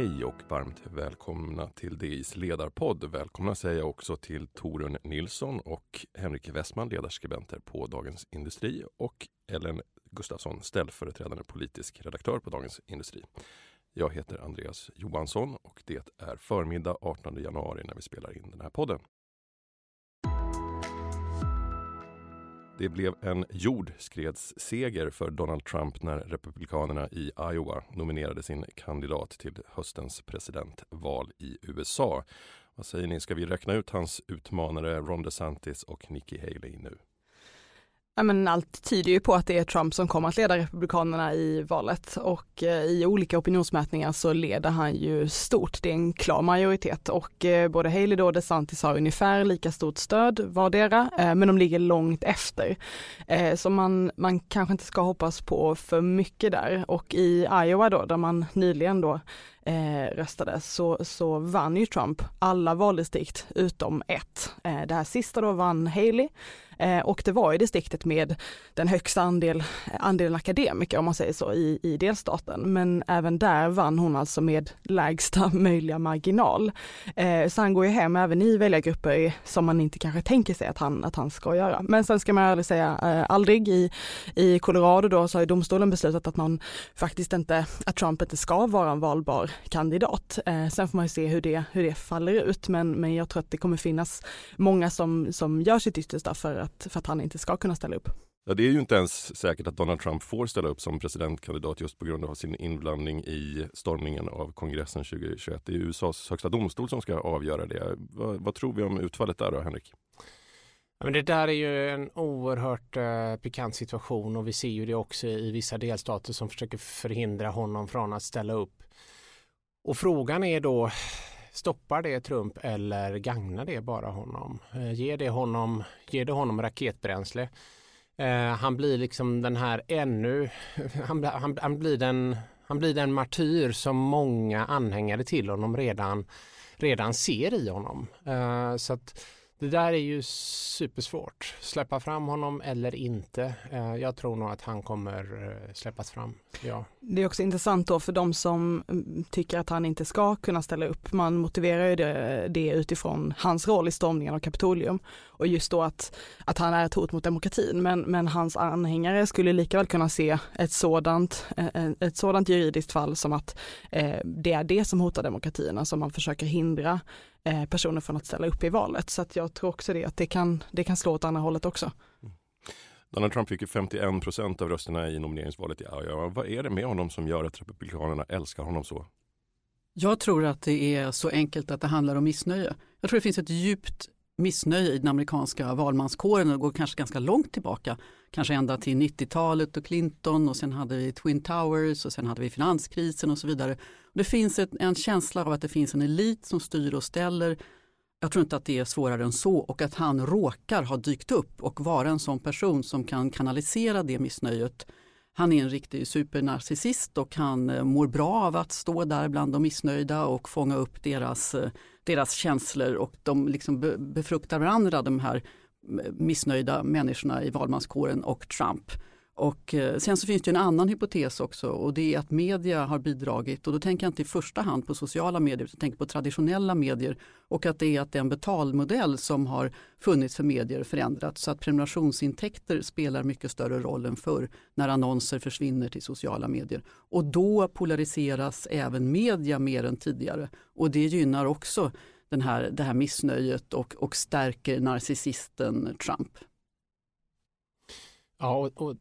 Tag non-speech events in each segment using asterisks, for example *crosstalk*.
Hej och varmt välkomna till DIs ledarpodd. Välkomna säger jag också till Torun Nilsson och Henrik Westman, ledarskribenter på Dagens Industri och Ellen Gustafsson, ställföreträdande politisk redaktör på Dagens Industri. Jag heter Andreas Johansson och det är förmiddag 18 januari när vi spelar in den här podden. Det blev en jordskredsseger för Donald Trump när Republikanerna i Iowa nominerade sin kandidat till höstens presidentval i USA. Vad säger ni, ska vi räkna ut hans utmanare Ron DeSantis och Nikki Haley nu? Ja, men allt tyder ju på att det är Trump som kommer att leda Republikanerna i valet och eh, i olika opinionsmätningar så leder han ju stort. Det är en klar majoritet och eh, både Haley och DeSantis har ungefär lika stort stöd vardera, eh, men de ligger långt efter. Så man, man kanske inte ska hoppas på för mycket där och i Iowa då, där man nyligen då eh, röstade så, så vann ju Trump alla valdistrikt utom ett. Eh, det här sista då vann Haley Eh, och det var ju distriktet med den högsta andel, andelen akademiker om man säger så i, i delstaten. Men även där vann hon alltså med lägsta *laughs* möjliga marginal. Eh, så han går ju hem även i väljargrupper som man inte kanske tänker sig att han, att han ska göra. Men sen ska man ärligt säga eh, aldrig i, i Colorado då så har domstolen beslutat att man faktiskt inte, att Trump inte ska vara en valbar kandidat. Eh, sen får man ju se hur det, hur det faller ut men, men jag tror att det kommer finnas många som, som gör sitt yttersta för att, för att han inte ska kunna ställa upp. Ja, det är ju inte ens säkert att Donald Trump får ställa upp som presidentkandidat just på grund av sin inblandning i stormningen av kongressen 2021. Det är USAs högsta domstol som ska avgöra det. Vad, vad tror vi om utfallet där då, Henrik? Ja, men det där är ju en oerhört eh, pikant situation och vi ser ju det också i vissa delstater som försöker förhindra honom från att ställa upp. Och frågan är då, stoppar det Trump eller gagnar det bara honom? Eh, ger det honom, ger det honom raketbränsle? Eh, han blir liksom den här ännu, *laughs* han, han, han, blir den, han blir den martyr som många anhängare till honom redan, redan ser i honom. Eh, så att det där är ju supersvårt. Släppa fram honom eller inte. Eh, jag tror nog att han kommer eh, släppas fram. Ja. Det är också intressant då för de som mm, tycker att han inte ska kunna ställa upp. Man motiverar ju det, det utifrån hans roll i stormningen av Kapitolium och just då att, att han är ett hot mot demokratin. Men, men hans anhängare skulle lika väl kunna se ett sådant, eh, ett sådant juridiskt fall som att eh, det är det som hotar demokratin, alltså man försöker hindra personer från att ställa upp i valet. Så att jag tror också det, att det kan, det kan slå åt andra hållet också. Mm. Donald Trump fick 51 procent av rösterna i nomineringsvalet i Iowa. Vad är det med honom som gör att Republikanerna älskar honom så? Jag tror att det är så enkelt att det handlar om missnöje. Jag tror det finns ett djupt missnöje i den amerikanska valmanskåren och går kanske ganska långt tillbaka. Kanske ända till 90-talet och Clinton och sen hade vi Twin Towers och sen hade vi finanskrisen och så vidare. Det finns ett, en känsla av att det finns en elit som styr och ställer. Jag tror inte att det är svårare än så och att han råkar ha dykt upp och vara en sån person som kan kanalisera det missnöjet. Han är en riktig supernarcissist och han eh, mår bra av att stå där bland de missnöjda och fånga upp deras, eh, deras känslor och de liksom befruktar varandra de här missnöjda människorna i valmanskåren och Trump. Och eh, sen så finns det en annan hypotes också och det är att media har bidragit och då tänker jag inte i första hand på sociala medier utan tänker på traditionella medier och att det är att den betalmodell som har funnits för medier förändrats så att prenumerationsintäkter spelar mycket större roll än förr när annonser försvinner till sociala medier. Och då polariseras även media mer än tidigare och det gynnar också den här, det här missnöjet och, och stärker narcissisten Trump. Ja, och, och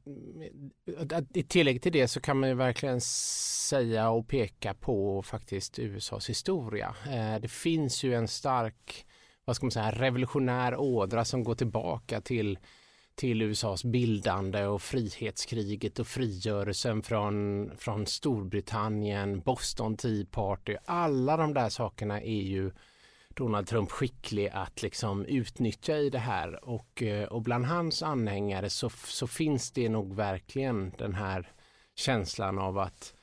i tillägg till det så kan man ju verkligen säga och peka på faktiskt USAs historia. Eh, det finns ju en stark, vad ska man säga, revolutionär ådra som går tillbaka till till USAs bildande och frihetskriget och frigörelsen från, från Storbritannien, Boston Tea Party. Alla de där sakerna är ju Donald Trump skicklig att liksom utnyttja i det här och, eh, och bland hans anhängare så, så finns det nog verkligen den här känslan av att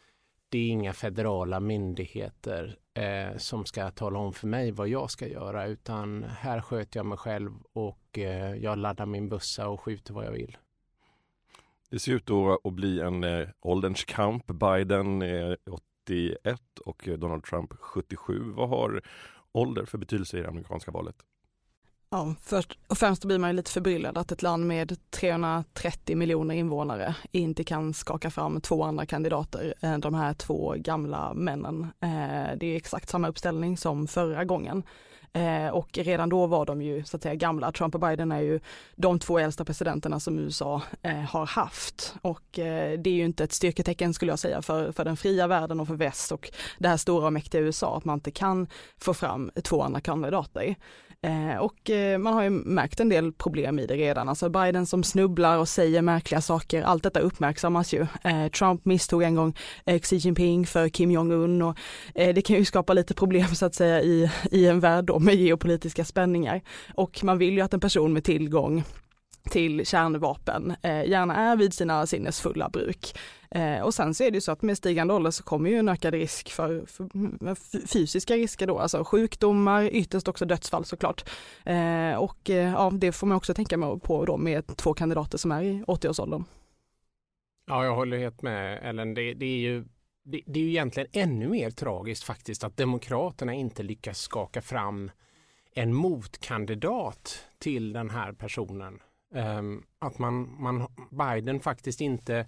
det är inga federala myndigheter eh, som ska tala om för mig vad jag ska göra utan här sköter jag mig själv och eh, jag laddar min bussa och skjuter vad jag vill. Det ser ut att bli en eh, ålderns kamp. Biden är 81 och Donald Trump 77. Vad har ålder för betydelse i det amerikanska valet? Ja, först och främst blir man ju lite förbryllad att ett land med 330 miljoner invånare inte kan skaka fram två andra kandidater än de här två gamla männen. Eh, det är exakt samma uppställning som förra gången. Eh, och redan då var de ju så att säga gamla. Trump och Biden är ju de två äldsta presidenterna som USA eh, har haft. Och eh, det är ju inte ett styrketecken skulle jag säga för, för den fria världen och för väst och det här stora och mäktiga USA att man inte kan få fram två andra kandidater. Eh, och eh, man har ju märkt en del problem i det redan. Alltså Biden som snubblar och säger märkliga saker, allt detta uppmärksammas ju. Eh, Trump misstog en gång eh, Xi Jinping för Kim Jong-Un och eh, det kan ju skapa lite problem så att säga i, i en värld då med geopolitiska spänningar. Och man vill ju att en person med tillgång till kärnvapen eh, gärna är vid sina sinnesfulla bruk. Eh, och sen så är det ju så att med stigande ålder så kommer ju en ökad risk för, för mm, fysiska risker då, alltså sjukdomar, ytterst också dödsfall såklart. Eh, och eh, ja, det får man också tänka på då med två kandidater som är i 80-årsåldern. Ja, jag håller helt med Ellen. Det, det är ju det, det, är ju egentligen ännu mer tragiskt faktiskt att Demokraterna inte lyckas skaka fram en motkandidat till den här personen. Ehm, att man, man, Biden faktiskt inte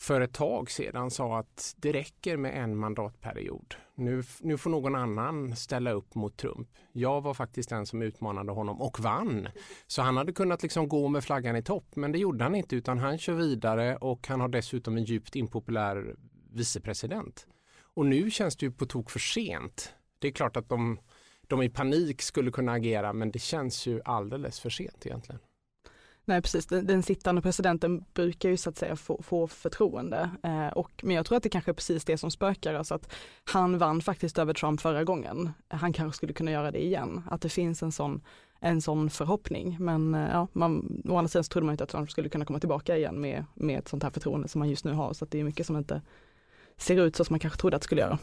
för ett tag sedan sa att det räcker med en mandatperiod. Nu, nu får någon annan ställa upp mot Trump. Jag var faktiskt den som utmanade honom och vann. Så han hade kunnat liksom gå med flaggan i topp men det gjorde han inte utan han kör vidare och han har dessutom en djupt impopulär vicepresident. Och nu känns det ju på tok för sent. Det är klart att de, de i panik skulle kunna agera men det känns ju alldeles för sent egentligen. Nej precis, den, den, sittande presidenten brukar ju så att säga få, få förtroende. Eh, och, men jag tror att det kanske är precis det som spökar, alltså att han vann faktiskt över Trump förra gången. Han kanske skulle kunna göra det igen, att det finns en sån, en sån förhoppning. Men eh, ja, man, å andra sidan så trodde man inte att Trump skulle kunna komma tillbaka igen med, med ett sånt här förtroende som han just nu har. Så det är mycket som inte ser ut så som man kanske trodde att det skulle göra.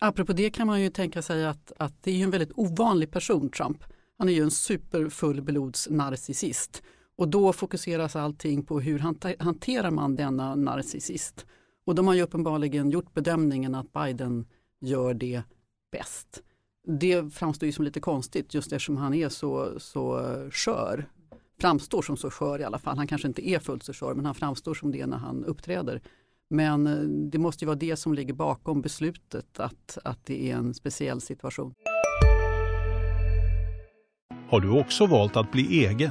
Apropå det kan man ju tänka sig att, att det är en väldigt ovanlig person, Trump. Han är ju en superfullblods narcissist. Och då fokuseras allting på hur hanterar man denna narcissist. Och de har ju uppenbarligen gjort bedömningen att Biden gör det bäst. Det framstår ju som lite konstigt just eftersom han är så, så skör. Framstår som så skör i alla fall. Han kanske inte är fullt så skör men han framstår som det när han uppträder. Men eh, det måste ju vara det som ligger bakom beslutet att, att det är en speciell situation. Har du också valt att bli egen?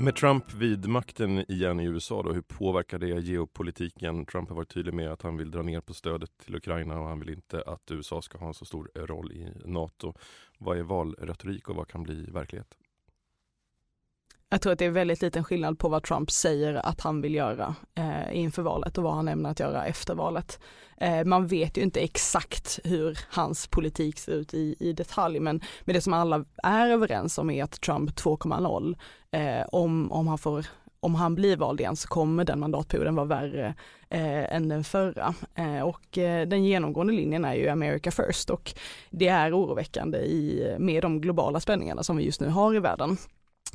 Med Trump vid makten igen i USA, då, hur påverkar det geopolitiken? Trump har varit tydlig med att han vill dra ner på stödet till Ukraina och han vill inte att USA ska ha en så stor roll i Nato. Vad är valretorik och vad kan bli verklighet? Jag tror att det är väldigt liten skillnad på vad Trump säger att han vill göra eh, inför valet och vad han ämnar att göra efter valet. Eh, man vet ju inte exakt hur hans politik ser ut i, i detalj, men, men det som alla är överens om är att Trump 2.0, eh, om, om han får om han blir vald igen så kommer den mandatperioden vara värre eh, än den förra. Eh, och eh, den genomgående linjen är ju America first och det är oroväckande i, med de globala spänningarna som vi just nu har i världen.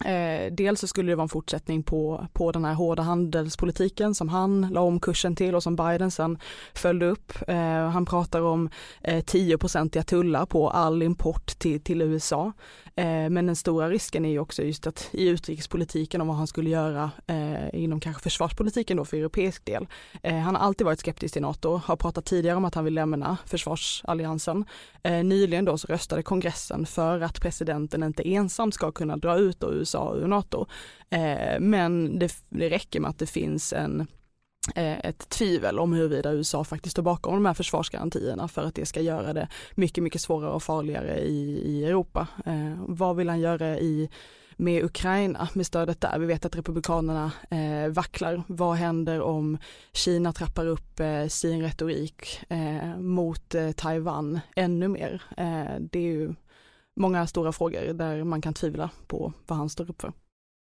Eh, dels så skulle det vara en fortsättning på, på den här hårda handelspolitiken som han la om kursen till och som Biden sen följde upp. Eh, han pratar om eh, 10-procentiga tullar på all import till, till USA. Eh, men den stora risken är ju också just att i utrikespolitiken om vad han skulle göra eh, inom kanske försvarspolitiken då för europeisk del. Eh, han har alltid varit skeptisk till NATO, har pratat tidigare om att han vill lämna försvarsalliansen. Eh, nyligen då så röstade kongressen för att presidenten inte ensam ska kunna dra ut USA USA ur NATO. Eh, men det, det räcker med att det finns en eh, ett tvivel om huruvida USA faktiskt står bakom de här försvarsgarantierna för att det ska göra det mycket, mycket svårare och farligare i, i Europa. Eh, vad vill han göra i med Ukraina, med stödet där. Vi vet att Republikanerna eh, vacklar. Vad händer om Kina trappar upp eh, sin retorik eh, mot eh, Taiwan ännu mer? Eh, det är ju många stora frågor där man kan tvivla på vad han står upp för.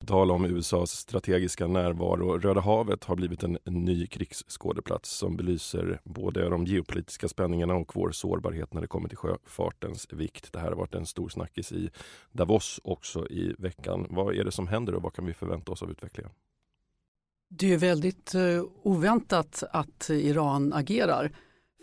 På tal om USAs strategiska närvaro. Röda havet har blivit en ny krigsskådeplats som belyser både de geopolitiska spänningarna och vår sårbarhet när det kommer till sjöfartens vikt. Det här har varit en stor snackis i Davos också i veckan. Vad är det som händer och vad kan vi förvänta oss av utvecklingen? Det är väldigt eh, oväntat att Iran agerar.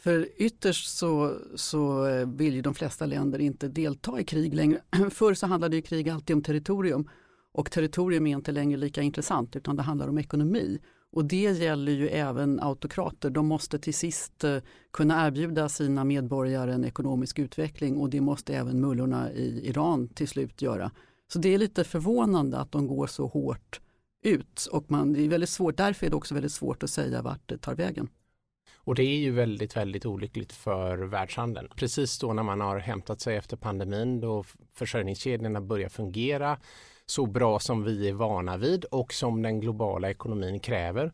För ytterst så, så eh, vill ju de flesta länder inte delta i krig längre. *clears throat* Förr så handlade ju krig alltid om territorium och territorium är inte längre lika intressant utan det handlar om ekonomi. Och det gäller ju även autokrater. De måste till sist eh, kunna erbjuda sina medborgare en ekonomisk utveckling och det måste även mullorna i Iran till slut göra. Så det är lite förvånande att de går så hårt ut och man, det är väldigt svårt, därför är det också väldigt svårt att säga vart det tar vägen. Och det är ju väldigt, väldigt olyckligt för världshandeln. Precis då när man har hämtat sig efter pandemin då försörjningskedjorna börjar fungera så bra som vi är vana vid och som den globala ekonomin kräver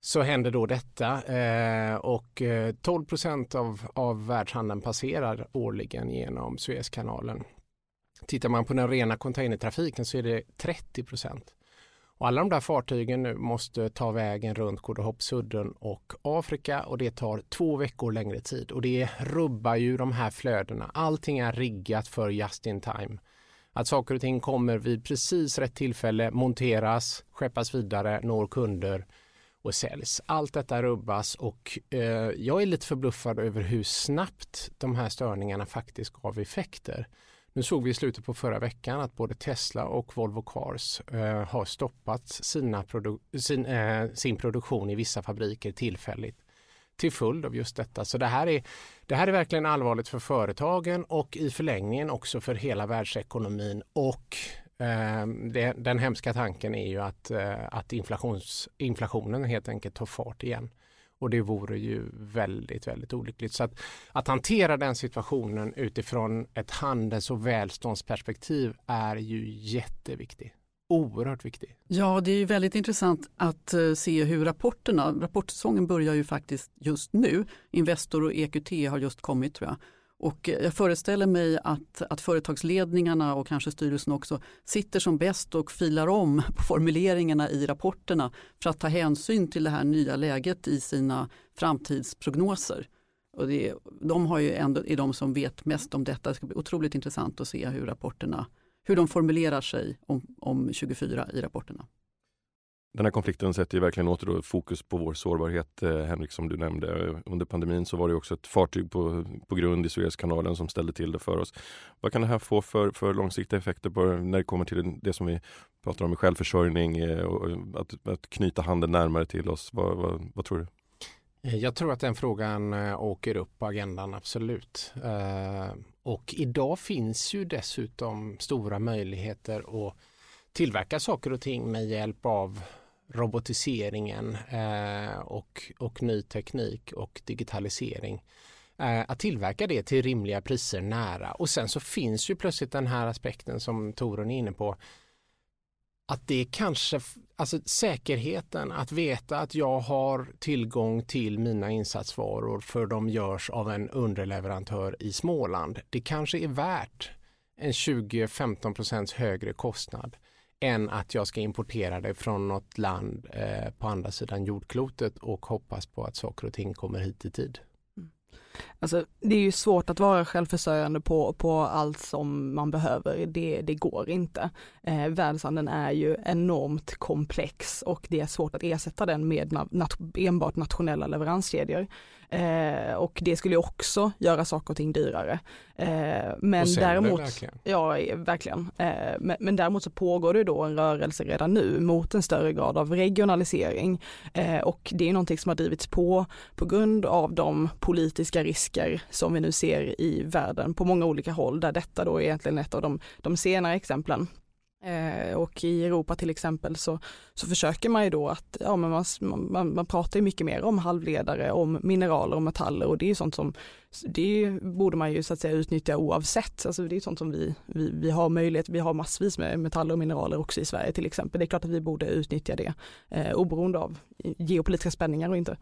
så händer då detta eh, och eh, 12 procent av, av världshandeln passerar årligen genom Suezkanalen. Tittar man på den rena containertrafiken så är det 30 procent. Och alla de där fartygen nu måste ta vägen runt Godahoppsudden och Afrika och det tar två veckor längre tid och det rubbar ju de här flödena. Allting är riggat för just in time. Att saker och ting kommer vid precis rätt tillfälle, monteras, skeppas vidare, når kunder och säljs. Allt detta rubbas och eh, jag är lite förbluffad över hur snabbt de här störningarna faktiskt gav effekter. Nu såg vi i slutet på förra veckan att både Tesla och Volvo Cars eh, har stoppat sina produ sin, eh, sin produktion i vissa fabriker tillfälligt till följd av just detta. Så det här, är, det här är verkligen allvarligt för företagen och i förlängningen också för hela världsekonomin och eh, det, den hemska tanken är ju att, eh, att inflations, inflationen helt enkelt tar fart igen. Och det vore ju väldigt, väldigt olyckligt. Så att, att hantera den situationen utifrån ett handels och välståndsperspektiv är ju jätteviktigt oerhört viktig. Ja, det är väldigt intressant att eh, se hur rapporterna, rapportsäsongen börjar ju faktiskt just nu. Investor och EQT har just kommit tror jag. Och jag föreställer mig att, att företagsledningarna och kanske styrelsen också sitter som bäst och filar om *laughs* på formuleringarna i rapporterna för att ta hänsyn till det här nya läget i sina framtidsprognoser. Och det, de har ju ändå, är de som vet mest om detta. Det ska bli otroligt intressant att se hur rapporterna hur de formulerar sig om, om 24 i rapporterna. Den här konflikten sätter ju verkligen åter fokus på vår sårbarhet, eh, Henrik, som du nämnde. Under pandemin så var det också ett fartyg på, på grund i Suezkanalen som ställde till det för oss. Vad kan det här få för, för långsiktiga effekter på, när det kommer till det som vi pratar om med självförsörjning eh, och att, att knyta handeln närmare till oss? Vad, vad, vad tror du? Eh, jag tror att den frågan eh, åker upp på agendan, absolut. Eh, och idag finns ju dessutom stora möjligheter att tillverka saker och ting med hjälp av robotiseringen eh, och, och ny teknik och digitalisering. Eh, att tillverka det till rimliga priser nära och sen så finns ju plötsligt den här aspekten som Torun är inne på att det kanske, alltså säkerheten att veta att jag har tillgång till mina insatsvaror för de görs av en underleverantör i Småland. Det kanske är värt en 20-15% högre kostnad än att jag ska importera det från något land eh, på andra sidan jordklotet och hoppas på att saker och ting kommer hit i tid. Mm. Alltså, det är ju svårt att vara självförsörjande på, på allt som man behöver. Det, det går inte. Eh, världshandeln är ju enormt komplex och det är svårt att ersätta den med nat enbart nationella leveranskedjor. Eh, och det skulle också göra saker och ting dyrare. Eh, men sämre, däremot, verkligen. ja verkligen. Eh, men, men, däremot så pågår det då en rörelse redan nu mot en större grad av regionalisering. Eh, och det är någonting som har drivits på på grund av de politiska risker som vi nu ser i världen på många olika håll, där detta då är egentligen ett av de, de senare exemplen. Eh, och i Europa till exempel så, så försöker man ju då att, ja men man, man, man pratar ju mycket mer om halvledare, om mineraler och metaller och det är ju sånt som, det borde man ju så att säga utnyttja oavsett. Alltså det är sånt som vi, vi, vi har möjlighet, vi har massvis med metaller och mineraler också i Sverige till exempel. Det är klart att vi borde utnyttja det eh, oberoende av geopolitiska spänningar och inte.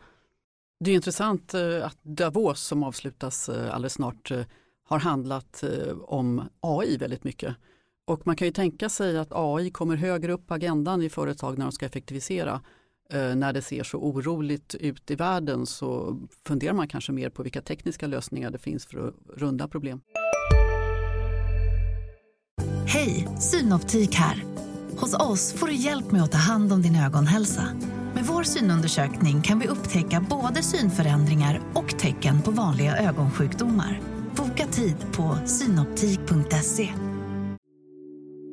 Det är intressant eh, att Davos som avslutas eh, alldeles snart eh, har handlat om AI väldigt mycket. Och man kan ju tänka sig att AI kommer högre upp på agendan i företag när de ska effektivisera. Eh, när det ser så oroligt ut i världen så funderar man kanske mer på vilka tekniska lösningar det finns för att runda problem. Hej, Synoptik här. Hos oss får du hjälp med att ta hand om din ögonhälsa. Med vår synundersökning kan vi upptäcka både synförändringar och tecken på vanliga ögonsjukdomar. Boka tid på synoptik.se.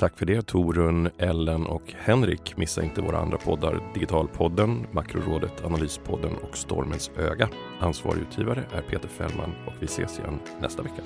Tack för det Torun, Ellen och Henrik. Missa inte våra andra poddar Digitalpodden, Makrorådet, Analyspodden och Stormens öga. Ansvarig utgivare är Peter Fällman och vi ses igen nästa vecka.